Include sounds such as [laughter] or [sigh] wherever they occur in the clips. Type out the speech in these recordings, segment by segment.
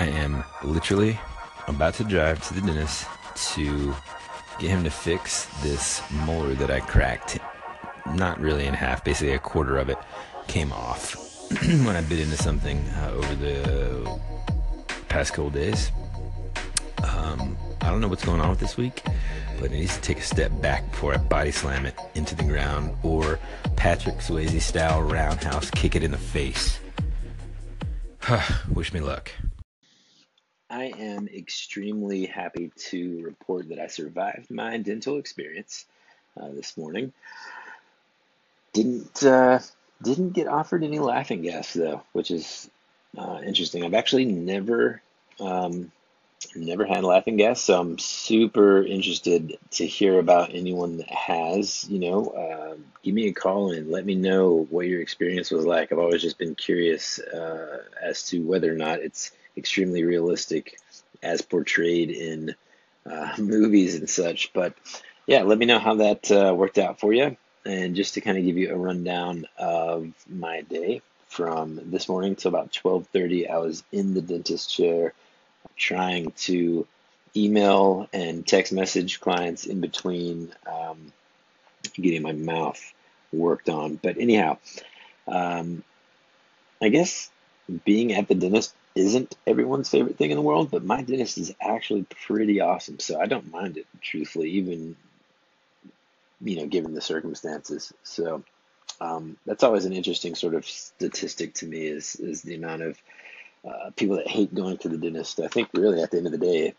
I am literally about to drive to the dentist to get him to fix this molar that I cracked. Not really in half, basically a quarter of it came off [clears throat] when I bit into something uh, over the past couple days. Um, I don't know what's going on with this week, but it needs to take a step back before I body slam it into the ground or Patrick Swayze style roundhouse kick it in the face. [sighs] Wish me luck. I am extremely happy to report that I survived my dental experience uh, this morning. Didn't uh, didn't get offered any laughing gas though, which is uh, interesting. I've actually never um, never had laughing gas, so I'm super interested to hear about anyone that has. You know, uh, give me a call and let me know what your experience was like. I've always just been curious uh, as to whether or not it's extremely realistic as portrayed in uh, [laughs] movies and such. But yeah, let me know how that uh, worked out for you. And just to kind of give you a rundown of my day from this morning till about 12:30, I was in the dentist chair trying to email and text message clients in between um, getting my mouth worked on. But anyhow, um, I guess being at the dentist isn't everyone's favorite thing in the world, but my dentist is actually pretty awesome. So I don't mind it, truthfully, even you know, given the circumstances. So um, that's always an interesting sort of statistic to me is is the amount of uh, people that hate going to the dentist. I think really at the end of the day, it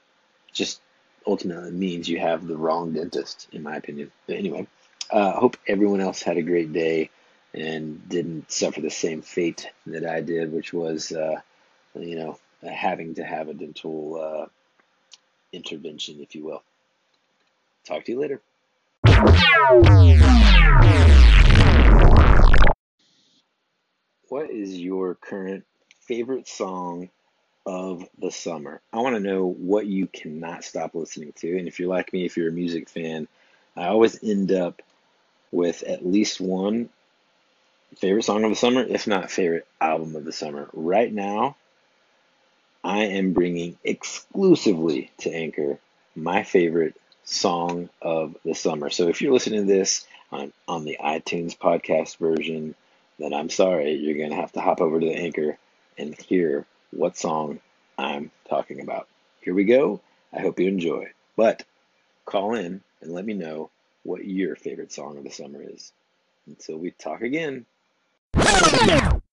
just ultimately means you have the wrong dentist, in my opinion. But anyway, I uh, hope everyone else had a great day and didn't suffer the same fate that I did, which was, uh, you know, having to have a dental uh, intervention, if you will. Talk to you later. What is your current favorite song of the summer? I want to know what you cannot stop listening to. And if you're like me, if you're a music fan, I always end up with at least one favorite song of the summer, if not favorite album of the summer. Right now, I am bringing exclusively to Anchor my favorite song of the summer. So if you're listening to this on, on the iTunes podcast version, then I'm sorry, you're going to have to hop over to the Anchor and hear what song I'm talking about. Here we go. I hope you enjoy. But call in and let me know what your favorite song of the summer is. Until we talk again. Yeah.